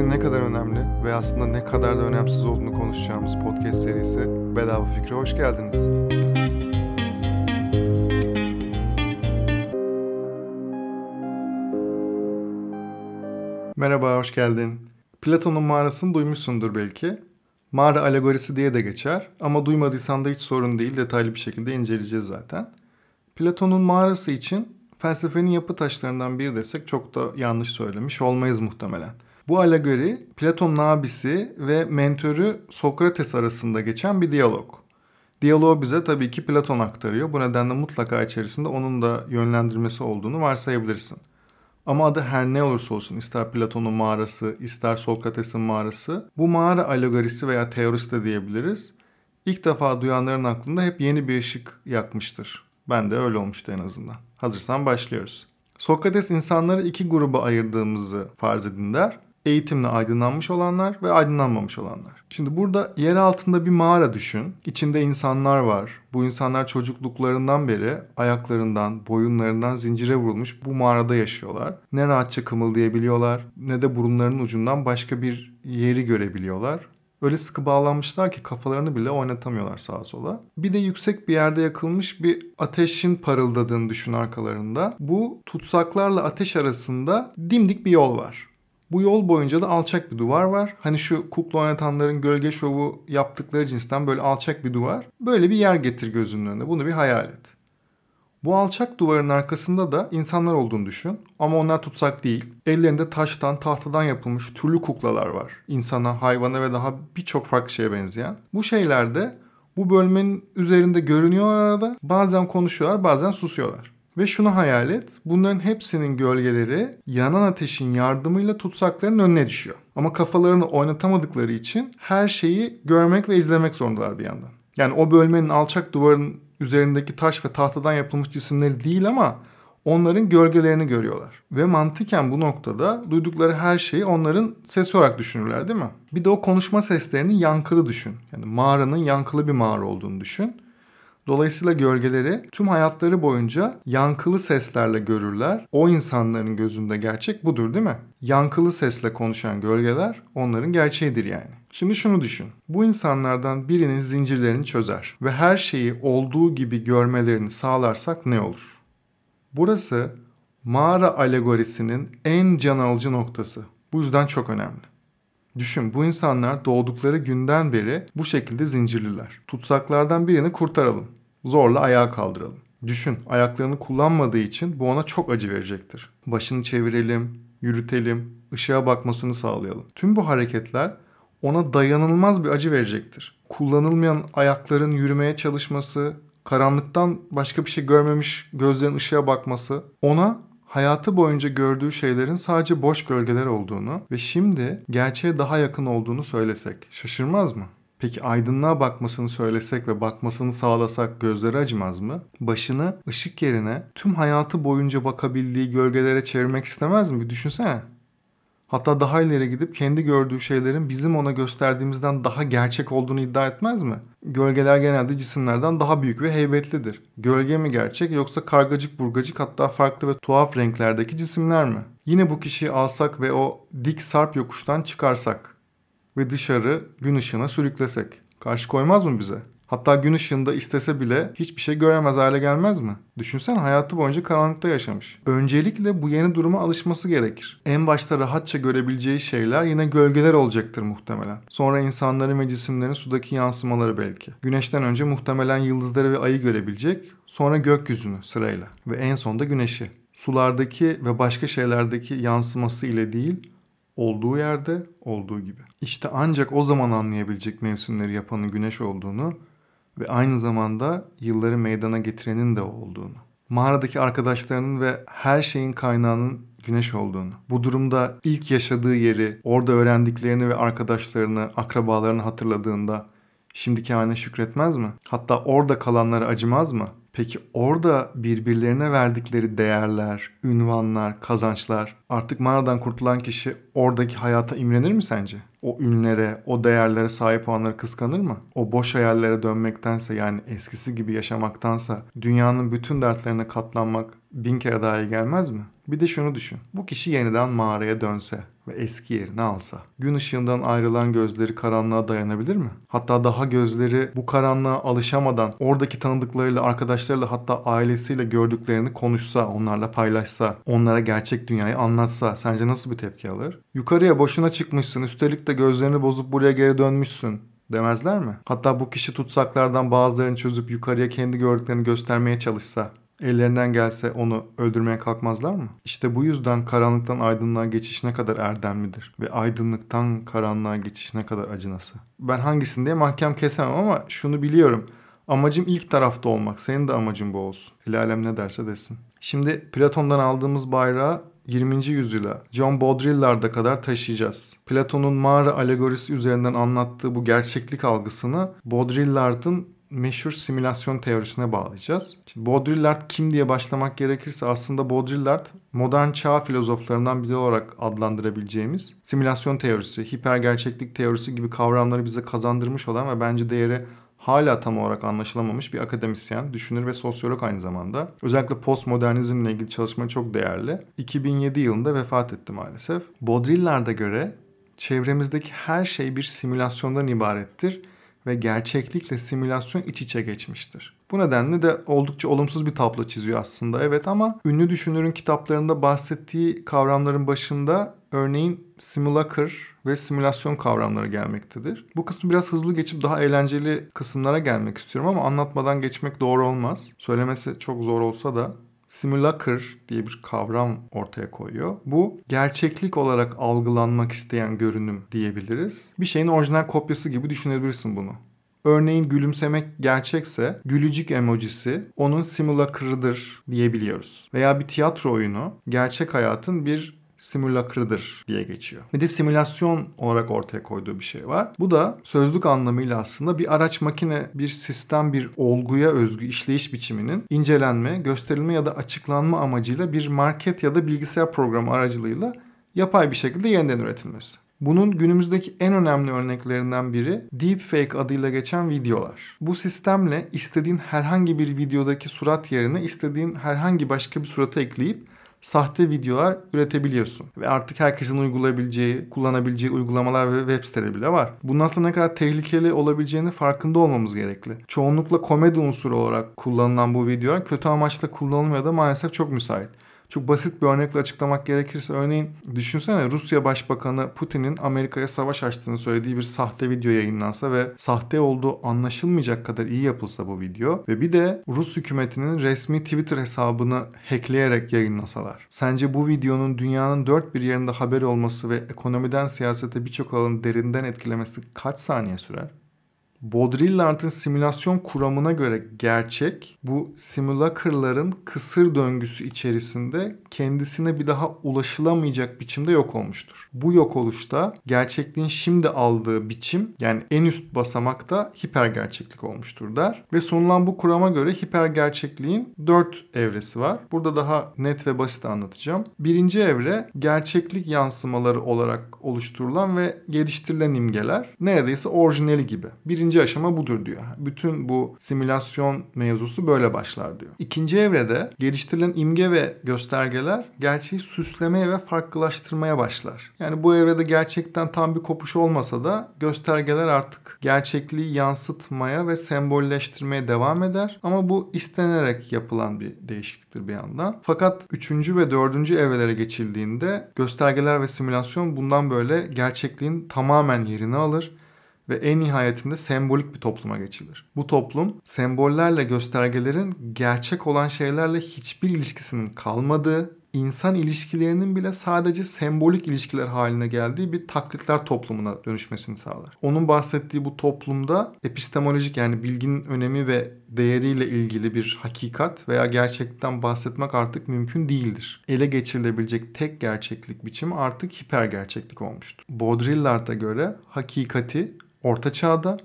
fikrin ne kadar önemli ve aslında ne kadar da önemsiz olduğunu konuşacağımız podcast serisi Bedava Fikre hoş geldiniz. Merhaba, hoş geldin. Platon'un mağarasını duymuşsundur belki. Mağara alegorisi diye de geçer ama duymadıysan da hiç sorun değil, detaylı bir şekilde inceleyeceğiz zaten. Platon'un mağarası için felsefenin yapı taşlarından biri desek çok da yanlış söylemiş olmayız muhtemelen. Bu alegori Platon'un abisi ve mentörü Sokrates arasında geçen bir diyalog. Diyaloğu bize tabii ki Platon aktarıyor. Bu nedenle mutlaka içerisinde onun da yönlendirmesi olduğunu varsayabilirsin. Ama adı her ne olursa olsun ister Platon'un mağarası ister Sokrates'in mağarası bu mağara alegorisi veya teorisi de diyebiliriz. İlk defa duyanların aklında hep yeni bir ışık yakmıştır. Ben de öyle olmuştu en azından. Hazırsan başlıyoruz. Sokrates insanları iki gruba ayırdığımızı farz edin der. Eğitimle aydınlanmış olanlar ve aydınlanmamış olanlar. Şimdi burada yer altında bir mağara düşün. İçinde insanlar var. Bu insanlar çocukluklarından beri ayaklarından, boyunlarından zincire vurulmuş bu mağarada yaşıyorlar. Ne rahatça kımıldayabiliyorlar ne de burunlarının ucundan başka bir yeri görebiliyorlar. Öyle sıkı bağlanmışlar ki kafalarını bile oynatamıyorlar sağa sola. Bir de yüksek bir yerde yakılmış bir ateşin parıldadığını düşün arkalarında. Bu tutsaklarla ateş arasında dimdik bir yol var. Bu yol boyunca da alçak bir duvar var. Hani şu kukla oynatanların gölge şovu yaptıkları cinsten böyle alçak bir duvar. Böyle bir yer getir gözünün önüne. Bunu bir hayal et. Bu alçak duvarın arkasında da insanlar olduğunu düşün. Ama onlar tutsak değil. Ellerinde taştan, tahtadan yapılmış türlü kuklalar var. İnsana, hayvana ve daha birçok farklı şeye benzeyen. Bu şeyler de bu bölmenin üzerinde görünüyorlar arada. Bazen konuşuyorlar, bazen susuyorlar. Ve şunu hayal et. Bunların hepsinin gölgeleri yanan ateşin yardımıyla tutsakların önüne düşüyor. Ama kafalarını oynatamadıkları için her şeyi görmek ve izlemek zorundalar bir yandan. Yani o bölmenin alçak duvarın üzerindeki taş ve tahtadan yapılmış cisimleri değil ama onların gölgelerini görüyorlar. Ve mantıken bu noktada duydukları her şeyi onların sesi olarak düşünürler değil mi? Bir de o konuşma seslerini yankılı düşün. Yani mağaranın yankılı bir mağara olduğunu düşün. Dolayısıyla gölgeleri tüm hayatları boyunca yankılı seslerle görürler. O insanların gözünde gerçek budur değil mi? Yankılı sesle konuşan gölgeler onların gerçeğidir yani. Şimdi şunu düşün. Bu insanlardan birinin zincirlerini çözer ve her şeyi olduğu gibi görmelerini sağlarsak ne olur? Burası mağara alegorisinin en can alıcı noktası. Bu yüzden çok önemli. Düşün bu insanlar doğdukları günden beri bu şekilde zincirliler. Tutsaklardan birini kurtaralım. Zorla ayağa kaldıralım. Düşün ayaklarını kullanmadığı için bu ona çok acı verecektir. Başını çevirelim, yürütelim, ışığa bakmasını sağlayalım. Tüm bu hareketler ona dayanılmaz bir acı verecektir. Kullanılmayan ayakların yürümeye çalışması, karanlıktan başka bir şey görmemiş gözlerin ışığa bakması ona hayatı boyunca gördüğü şeylerin sadece boş gölgeler olduğunu ve şimdi gerçeğe daha yakın olduğunu söylesek şaşırmaz mı? Peki aydınlığa bakmasını söylesek ve bakmasını sağlasak gözleri acımaz mı? Başını ışık yerine tüm hayatı boyunca bakabildiği gölgelere çevirmek istemez mi? Bir düşünsene. Hatta daha ileri gidip kendi gördüğü şeylerin bizim ona gösterdiğimizden daha gerçek olduğunu iddia etmez mi? Gölgeler genelde cisimlerden daha büyük ve heybetlidir. Gölge mi gerçek yoksa kargacık burgacık hatta farklı ve tuhaf renklerdeki cisimler mi? Yine bu kişiyi alsak ve o dik sarp yokuştan çıkarsak ve dışarı gün ışığına sürüklesek karşı koymaz mı bize? Hatta gün ışığında istese bile hiçbir şey göremez hale gelmez mi? Düşünsen hayatı boyunca karanlıkta yaşamış. Öncelikle bu yeni duruma alışması gerekir. En başta rahatça görebileceği şeyler yine gölgeler olacaktır muhtemelen. Sonra insanların ve cisimlerin sudaki yansımaları belki. Güneşten önce muhtemelen yıldızları ve ayı görebilecek. Sonra gökyüzünü sırayla. Ve en sonda güneşi. Sulardaki ve başka şeylerdeki yansıması ile değil, olduğu yerde olduğu gibi. İşte ancak o zaman anlayabilecek mevsimleri yapanın güneş olduğunu ve aynı zamanda yılları meydana getirenin de olduğunu. Mağaradaki arkadaşlarının ve her şeyin kaynağının güneş olduğunu. Bu durumda ilk yaşadığı yeri, orada öğrendiklerini ve arkadaşlarını, akrabalarını hatırladığında şimdiki haline şükretmez mi? Hatta orada kalanlara acımaz mı? Peki orada birbirlerine verdikleri değerler, ünvanlar, kazançlar artık mağaradan kurtulan kişi oradaki hayata imrenir mi sence? O ünlere, o değerlere sahip olanları kıskanır mı? O boş hayallere dönmektense yani eskisi gibi yaşamaktansa dünyanın bütün dertlerine katlanmak bin kere daha iyi gelmez mi? Bir de şunu düşün. Bu kişi yeniden mağaraya dönse ve eski yerini alsa. Gün ışığından ayrılan gözleri karanlığa dayanabilir mi? Hatta daha gözleri bu karanlığa alışamadan oradaki tanıdıklarıyla, arkadaşlarıyla hatta ailesiyle gördüklerini konuşsa, onlarla paylaşsa, onlara gerçek dünyayı anlatsa sence nasıl bir tepki alır? Yukarıya boşuna çıkmışsın, üstelik de gözlerini bozup buraya geri dönmüşsün demezler mi? Hatta bu kişi tutsaklardan bazılarını çözüp yukarıya kendi gördüklerini göstermeye çalışsa ellerinden gelse onu öldürmeye kalkmazlar mı? İşte bu yüzden karanlıktan aydınlığa geçiş ne kadar erdemlidir ve aydınlıktan karanlığa geçiş ne kadar acınası. Ben hangisini diye mahkem kesemem ama şunu biliyorum. Amacım ilk tarafta olmak. Senin de amacın bu olsun. El alem ne derse desin. Şimdi Platon'dan aldığımız bayrağı 20. yüzyıla John Baudrillard'a kadar taşıyacağız. Platon'un mağara alegorisi üzerinden anlattığı bu gerçeklik algısını Baudrillard'ın meşhur simülasyon teorisine bağlayacağız. Şimdi Baudrillard kim diye başlamak gerekirse aslında Baudrillard modern çağ filozoflarından biri olarak adlandırabileceğimiz simülasyon teorisi, hipergerçeklik teorisi gibi kavramları bize kazandırmış olan ve bence değeri hala tam olarak anlaşılamamış bir akademisyen, düşünür ve sosyolog aynı zamanda. Özellikle postmodernizmle ilgili çalışmaları çok değerli. 2007 yılında vefat etti maalesef. Baudrillard'a göre çevremizdeki her şey bir simülasyondan ibarettir ve gerçeklikle simülasyon iç içe geçmiştir. Bu nedenle de oldukça olumsuz bir tablo çiziyor aslında evet ama ünlü düşünürün kitaplarında bahsettiği kavramların başında örneğin simulacr ve simülasyon kavramları gelmektedir. Bu kısmı biraz hızlı geçip daha eğlenceli kısımlara gelmek istiyorum ama anlatmadan geçmek doğru olmaz. Söylemesi çok zor olsa da simulacr diye bir kavram ortaya koyuyor. Bu gerçeklik olarak algılanmak isteyen görünüm diyebiliriz. Bir şeyin orijinal kopyası gibi düşünebilirsin bunu. Örneğin gülümsemek gerçekse gülücük emojisi onun simulacrıdır diyebiliyoruz. Veya bir tiyatro oyunu gerçek hayatın bir simülakrıdır diye geçiyor. Bir de simülasyon olarak ortaya koyduğu bir şey var. Bu da sözlük anlamıyla aslında bir araç makine, bir sistem, bir olguya özgü işleyiş biçiminin incelenme, gösterilme ya da açıklanma amacıyla bir market ya da bilgisayar programı aracılığıyla yapay bir şekilde yeniden üretilmesi. Bunun günümüzdeki en önemli örneklerinden biri deepfake adıyla geçen videolar. Bu sistemle istediğin herhangi bir videodaki surat yerine istediğin herhangi başka bir suratı ekleyip sahte videolar üretebiliyorsun. Ve artık herkesin uygulayabileceği, kullanabileceği uygulamalar ve web siteleri bile var. Bundan sonra ne kadar tehlikeli olabileceğini farkında olmamız gerekli. Çoğunlukla komedi unsuru olarak kullanılan bu videolar kötü amaçla kullanılmıyor da maalesef çok müsait. Çok basit bir örnekle açıklamak gerekirse örneğin düşünsene Rusya Başbakanı Putin'in Amerika'ya savaş açtığını söylediği bir sahte video yayınlansa ve sahte olduğu anlaşılmayacak kadar iyi yapılsa bu video ve bir de Rus hükümetinin resmi Twitter hesabını hackleyerek yayınlasalar. Sence bu videonun dünyanın dört bir yerinde haber olması ve ekonomiden siyasete birçok alanı derinden etkilemesi kaç saniye sürer? Baudrillard'ın simülasyon kuramına göre gerçek bu simülakırların kısır döngüsü içerisinde kendisine bir daha ulaşılamayacak biçimde yok olmuştur. Bu yok oluşta gerçekliğin şimdi aldığı biçim yani en üst basamakta hiper gerçeklik olmuştur der. Ve sunulan bu kurama göre hiper gerçekliğin dört evresi var. Burada daha net ve basit anlatacağım. Birinci evre gerçeklik yansımaları olarak oluşturulan ve geliştirilen imgeler neredeyse orijinali gibi. Birinci Birinci aşama budur diyor. Bütün bu simülasyon mevzusu böyle başlar diyor. İkinci evrede geliştirilen imge ve göstergeler gerçeği süslemeye ve farklılaştırmaya başlar. Yani bu evrede gerçekten tam bir kopuş olmasa da göstergeler artık gerçekliği yansıtmaya ve sembolleştirmeye devam eder. Ama bu istenerek yapılan bir değişikliktir bir yandan. Fakat üçüncü ve dördüncü evrelere geçildiğinde göstergeler ve simülasyon bundan böyle gerçekliğin tamamen yerini alır ve en nihayetinde sembolik bir topluma geçilir. Bu toplum sembollerle göstergelerin gerçek olan şeylerle hiçbir ilişkisinin kalmadığı, insan ilişkilerinin bile sadece sembolik ilişkiler haline geldiği bir taklitler toplumuna dönüşmesini sağlar. Onun bahsettiği bu toplumda epistemolojik yani bilginin önemi ve değeriyle ilgili bir hakikat veya gerçekten bahsetmek artık mümkün değildir. Ele geçirilebilecek tek gerçeklik biçimi artık hiper gerçeklik olmuştur. Baudrillard'a göre hakikati Orta Çağ'da,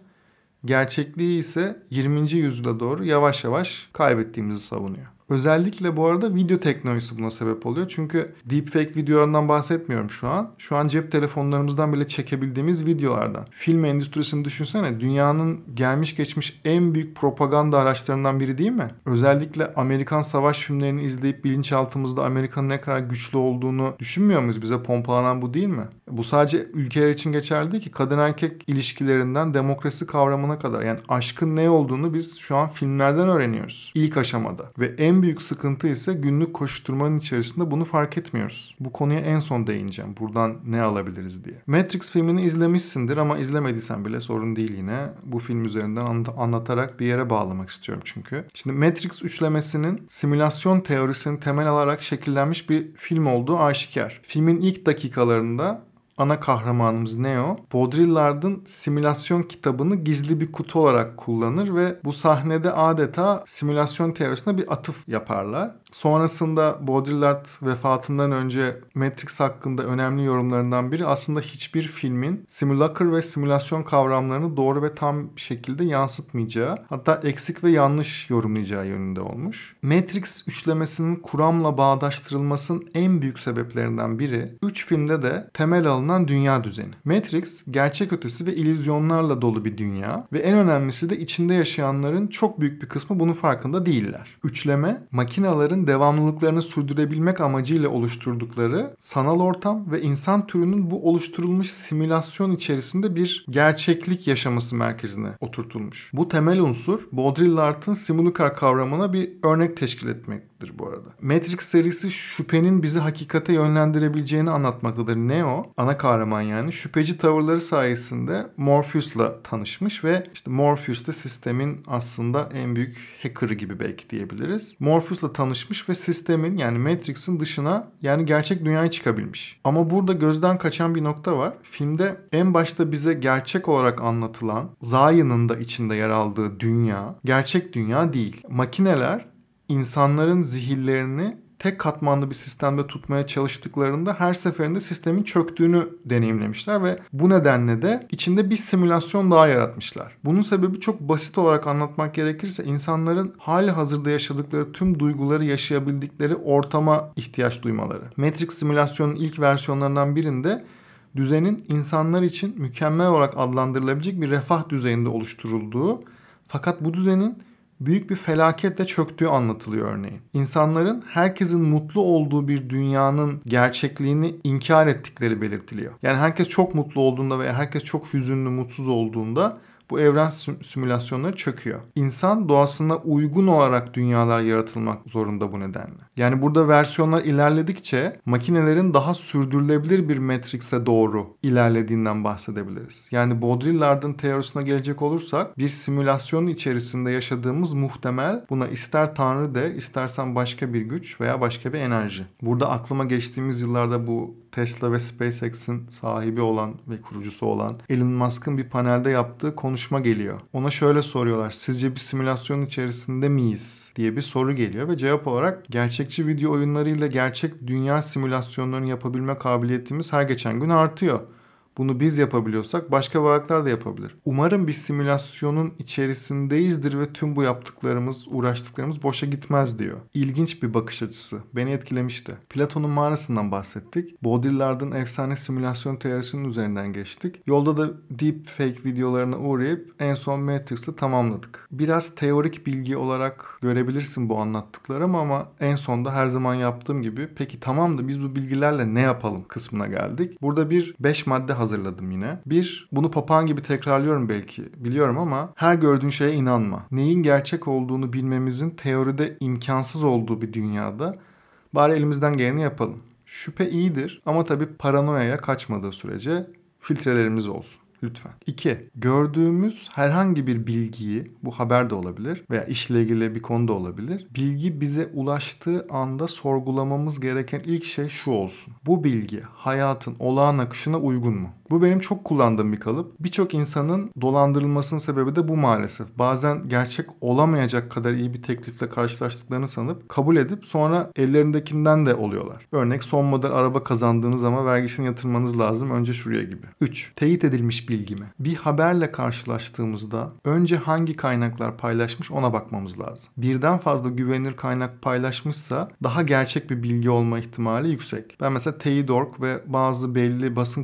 gerçekliği ise 20. yüzyıla doğru yavaş yavaş kaybettiğimizi savunuyor. Özellikle bu arada video teknolojisi buna sebep oluyor. Çünkü deepfake videolarından bahsetmiyorum şu an. Şu an cep telefonlarımızdan bile çekebildiğimiz videolardan. Film endüstrisini düşünsene. Dünyanın gelmiş geçmiş en büyük propaganda araçlarından biri değil mi? Özellikle Amerikan savaş filmlerini izleyip bilinçaltımızda Amerika'nın ne kadar güçlü olduğunu düşünmüyor muyuz? Bize pompalanan bu değil mi? Bu sadece ülkeler için geçerli değil ki. Kadın erkek ilişkilerinden demokrasi kavramına kadar. Yani aşkın ne olduğunu biz şu an filmlerden öğreniyoruz. İlk aşamada. Ve en büyük sıkıntı ise günlük koşturmanın içerisinde bunu fark etmiyoruz. Bu konuya en son değineceğim. Buradan ne alabiliriz diye. Matrix filmini izlemişsindir ama izlemediysen bile sorun değil yine. Bu film üzerinden anlatarak bir yere bağlamak istiyorum çünkü. Şimdi Matrix üçlemesinin simülasyon teorisini temel alarak şekillenmiş bir film olduğu aşikar. Filmin ilk dakikalarında ana kahramanımız Neo, Baudrillard'ın simülasyon kitabını gizli bir kutu olarak kullanır ve bu sahnede adeta simülasyon teorisine bir atıf yaparlar. Sonrasında Baudrillard vefatından önce Matrix hakkında önemli yorumlarından biri aslında hiçbir filmin simulacr ve simülasyon kavramlarını doğru ve tam bir şekilde yansıtmayacağı hatta eksik ve yanlış yorumlayacağı yönünde olmuş. Matrix üçlemesinin kuramla bağdaştırılmasının en büyük sebeplerinden biri 3 filmde de temel alınan dünya düzeni. Matrix gerçek ötesi ve illüzyonlarla dolu bir dünya ve en önemlisi de içinde yaşayanların çok büyük bir kısmı bunun farkında değiller. Üçleme makinaların devamlılıklarını sürdürebilmek amacıyla oluşturdukları sanal ortam ve insan türünün bu oluşturulmuş simülasyon içerisinde bir gerçeklik yaşaması merkezine oturtulmuş. Bu temel unsur Baudrillard'ın simulacr kavramına bir örnek teşkil etmek demektir bu arada. Matrix serisi şüphenin bizi hakikate yönlendirebileceğini anlatmaktadır. Neo, ana kahraman yani şüpheci tavırları sayesinde Morpheus'la tanışmış ve işte Morpheus da sistemin aslında en büyük hacker'ı gibi belki diyebiliriz. Morpheus'la tanışmış ve sistemin yani Matrix'in dışına yani gerçek dünyaya çıkabilmiş. Ama burada gözden kaçan bir nokta var. Filmde en başta bize gerçek olarak anlatılan Zion'ın da içinde yer aldığı dünya gerçek dünya değil. Makineler insanların zihinlerini tek katmanlı bir sistemde tutmaya çalıştıklarında her seferinde sistemin çöktüğünü deneyimlemişler ve bu nedenle de içinde bir simülasyon daha yaratmışlar. Bunun sebebi çok basit olarak anlatmak gerekirse insanların hali hazırda yaşadıkları tüm duyguları yaşayabildikleri ortama ihtiyaç duymaları. Matrix simülasyonun ilk versiyonlarından birinde düzenin insanlar için mükemmel olarak adlandırılabilecek bir refah düzeyinde oluşturulduğu fakat bu düzenin büyük bir felaketle çöktüğü anlatılıyor örneğin. İnsanların herkesin mutlu olduğu bir dünyanın gerçekliğini inkar ettikleri belirtiliyor. Yani herkes çok mutlu olduğunda veya herkes çok hüzünlü, mutsuz olduğunda bu evren simülasyonları çöküyor. İnsan doğasına uygun olarak dünyalar yaratılmak zorunda bu nedenle. Yani burada versiyonlar ilerledikçe makinelerin daha sürdürülebilir bir Matrix'e doğru ilerlediğinden bahsedebiliriz. Yani Baudrillard'ın teorisine gelecek olursak bir simülasyon içerisinde yaşadığımız muhtemel buna ister tanrı de istersen başka bir güç veya başka bir enerji. Burada aklıma geçtiğimiz yıllarda bu Tesla ve SpaceX'in sahibi olan ve kurucusu olan Elon Musk'ın bir panelde yaptığı konuşma geliyor. Ona şöyle soruyorlar. Sizce bir simülasyon içerisinde miyiz? diye bir soru geliyor ve cevap olarak gerçekçi video oyunlarıyla gerçek dünya simülasyonlarını yapabilme kabiliyetimiz her geçen gün artıyor. Bunu biz yapabiliyorsak başka varlıklar da yapabilir. Umarım bir simülasyonun içerisindeyizdir ve tüm bu yaptıklarımız, uğraştıklarımız boşa gitmez diyor. İlginç bir bakış açısı. Beni etkilemişti. Platon'un mağarasından bahsettik. Baudrillard'ın efsane simülasyon teorisinin üzerinden geçtik. Yolda da deep fake videolarına uğrayıp en son Matrix'i tamamladık. Biraz teorik bilgi olarak görebilirsin bu anlattıklarım ama en sonda her zaman yaptığım gibi peki tamam da biz bu bilgilerle ne yapalım kısmına geldik. Burada bir 5 madde hazırladım yine. Bir, bunu papağan gibi tekrarlıyorum belki biliyorum ama her gördüğün şeye inanma. Neyin gerçek olduğunu bilmemizin teoride imkansız olduğu bir dünyada bari elimizden geleni yapalım. Şüphe iyidir ama tabii paranoyaya kaçmadığı sürece filtrelerimiz olsun. Lütfen. 2. Gördüğümüz herhangi bir bilgiyi, bu haber de olabilir veya işle ilgili bir konu da olabilir. Bilgi bize ulaştığı anda sorgulamamız gereken ilk şey şu olsun. Bu bilgi hayatın olağan akışına uygun mu? Bu benim çok kullandığım bir kalıp. Birçok insanın dolandırılmasının sebebi de bu maalesef. Bazen gerçek olamayacak kadar iyi bir teklifle karşılaştıklarını sanıp kabul edip sonra ellerindekinden de oluyorlar. Örnek son model araba kazandığınız ama vergisini yatırmanız lazım önce şuraya gibi. 3. Teyit edilmiş bilgi mi? Bir haberle karşılaştığımızda önce hangi kaynaklar paylaşmış ona bakmamız lazım. Birden fazla güvenilir kaynak paylaşmışsa daha gerçek bir bilgi olma ihtimali yüksek. Ben mesela Teyit.org ve bazı belli basın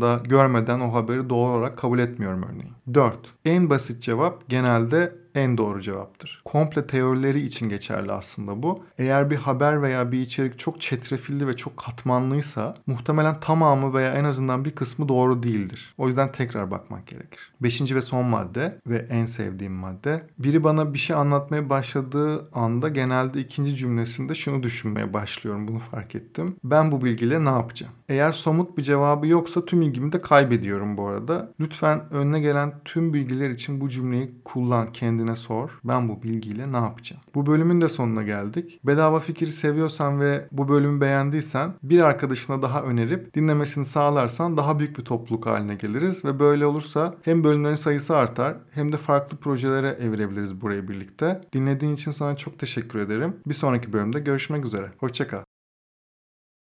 kurumlarında görmeden o haberi doğal olarak kabul etmiyorum örneğin. 4. En basit cevap genelde en doğru cevaptır. Komple teorileri için geçerli aslında bu. Eğer bir haber veya bir içerik çok çetrefilli ve çok katmanlıysa muhtemelen tamamı veya en azından bir kısmı doğru değildir. O yüzden tekrar bakmak gerekir. Beşinci ve son madde ve en sevdiğim madde. Biri bana bir şey anlatmaya başladığı anda genelde ikinci cümlesinde şunu düşünmeye başlıyorum. Bunu fark ettim. Ben bu bilgiyle ne yapacağım? Eğer somut bir cevabı yoksa tüm ilgimi de kaybediyorum bu arada. Lütfen önüne gelen tüm bilgiler için bu cümleyi kullan, kendine sor. Ben bu bilgiyle ne yapacağım? Bu bölümün de sonuna geldik. Bedava fikri seviyorsan ve bu bölümü beğendiysen bir arkadaşına daha önerip dinlemesini sağlarsan daha büyük bir topluluk haline geliriz ve böyle olursa hem bölümlerin sayısı artar hem de farklı projelere evirebiliriz burayı birlikte. Dinlediğin için sana çok teşekkür ederim. Bir sonraki bölümde görüşmek üzere. Hoşçakal.